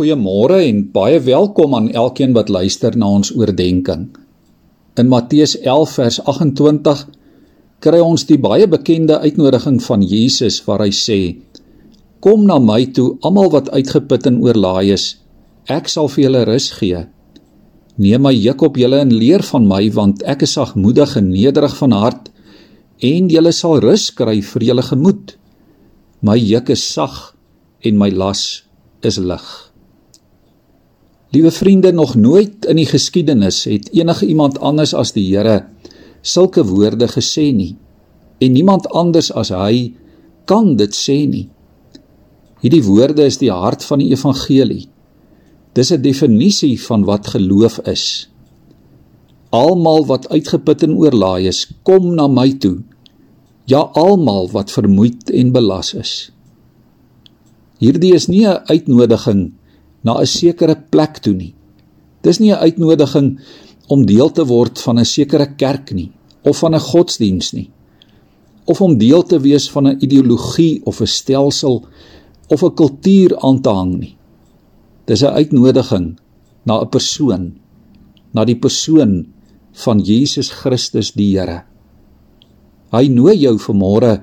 Goeiemôre en baie welkom aan elkeen wat luister na ons oordeenking. In Matteus 11 vers 28 kry ons die baie bekende uitnodiging van Jesus waar hy sê: Kom na my toe, almal wat uitgeput en oorlaai is, ek sal vir julle rus gee. Neem my juk op julle en leer van my, want ek is sagmoedig en nederig van hart, en julle sal rus kry vir julle gemoed. My juk is sag en my las is lig. Liewe vriende, nog nooit in die geskiedenis het enige iemand anders as die Here sulke woorde gesê nie. En niemand anders as hy kan dit sê nie. Hierdie woorde is die hart van die evangelie. Dis 'n definisie van wat geloof is. Almal wat uitgeput en oorlaai is, kom na my toe. Ja, almal wat vermoeid en belas is. Hierdie is nie 'n uitnodiging na 'n sekere plek toe nie. Dis nie 'n uitnodiging om deel te word van 'n sekere kerk nie of van 'n godsdiens nie of om deel te wees van 'n ideologie of 'n stelsel of 'n kultuur aan te hang nie. Dis 'n uitnodiging na 'n persoon, na die persoon van Jesus Christus die Here. Hy nooi jou vanmôre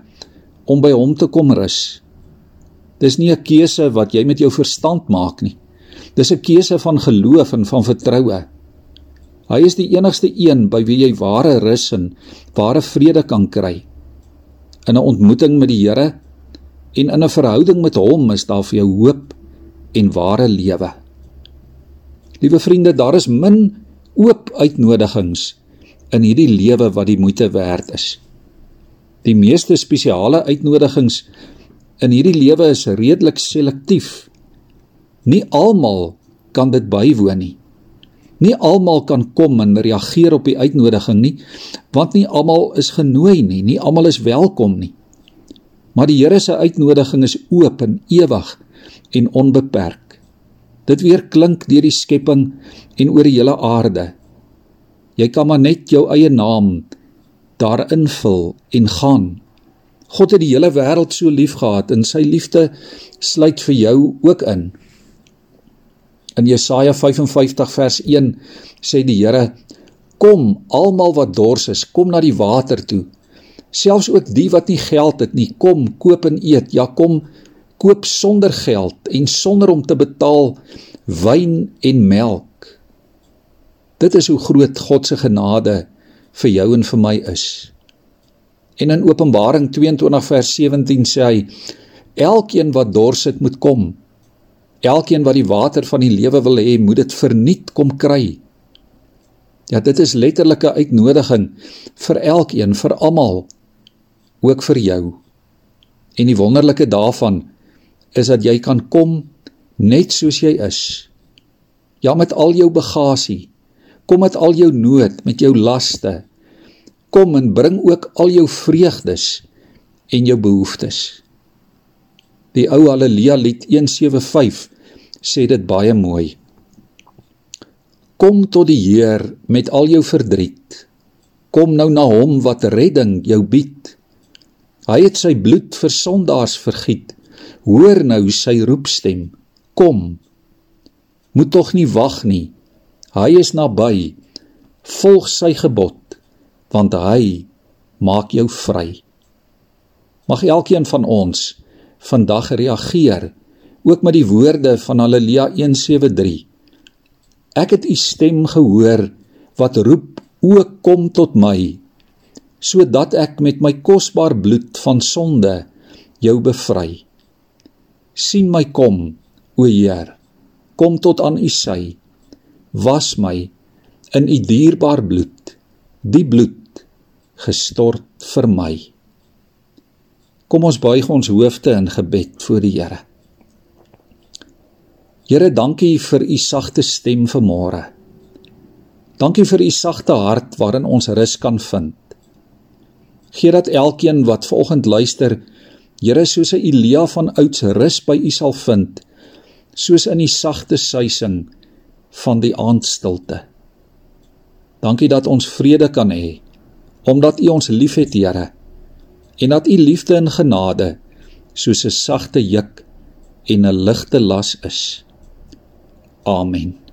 om by hom te kom rus. Dis nie 'n keuse wat jy met jou verstand maak nie. Dis 'n keuse van geloof en van vertroue. Hy is die enigste een by wie jy ware rus en ware vrede kan kry. In 'n ontmoeting met die Here en in 'n verhouding met hom is daar vir jou hoop en ware lewe. Liewe vriende, daar is min oop uitnodigings in hierdie lewe wat die moeite werd is. Die meeste spesiale uitnodigings in hierdie lewe is redelik selektief Nie almal kan dit bywoon nie. Nie almal kan kom en reageer op die uitnodiging nie, want nie almal is genooi nie, nie almal is welkom nie. Maar die Here se uitnodiging is oop en ewig en onbeperk. Dit weer klink deur die skepping en oor die hele aarde. Jy kan maar net jou eie naam daarin vul en gaan. God het die hele wêreld so liefgehad en sy liefde sluit vir jou ook in. In Jesaja 55 vers 1 sê die Here: Kom, almal wat dors is, kom na die water toe. Selfs ook die wat nie geld het nie, kom, koop en eet. Ja, kom, koop sonder geld en sonder om te betaal wyn en melk. Dit is hoe groot God se genade vir jou en vir my is. En in Openbaring 22 vers 17 sê hy: Elkeen wat dors het, moet kom. Elkeen wat die water van die lewe wil hê, moet dit verniet kom kry. Ja, dit is letterlik 'n uitnodiging vir elkeen, vir almal, ook vir jou. En die wonderlike daarvan is dat jy kan kom net soos jy is. Ja, met al jou bagasie. Kom met al jou nood, met jou laste. Kom en bring ook al jou vreugdes en jou behoeftes. Die ou Halleluja lied 175 sê dit baie mooi. Kom tot die Heer met al jou verdriet. Kom nou na hom wat redding jou bied. Hy het sy bloed vir sondaars vergiet. Hoor nou sy roepstem. Kom. Moet tog nie wag nie. Hy is naby. Volg sy gebod, want hy maak jou vry. Mag elkeen van ons vandag reageer ook met die woorde van Haleluja 173 Ek het u stem gehoor wat roep o kom tot my sodat ek met my kosbaar bloed van sonde jou bevry. Sien my kom o Heer kom tot aan u sy. Was my in u dierbaar bloed die bloed gestort vir my Kom ons buig ons hoofde in gebed voor die Here. Here, dankie vir u sagte stem vanmôre. Dankie vir u sagte hart waarin ons rus kan vind. Gee dat elkeen wat vanoggend luister, Here, soos 'n Elia van ouds rus by u sal vind, soos in die sagte suising van die aandstilte. Dankie dat ons vrede kan hê omdat u ons liefhet, Here en dat u liefde en genade soos 'n sagte juk en 'n ligte las is. Amen.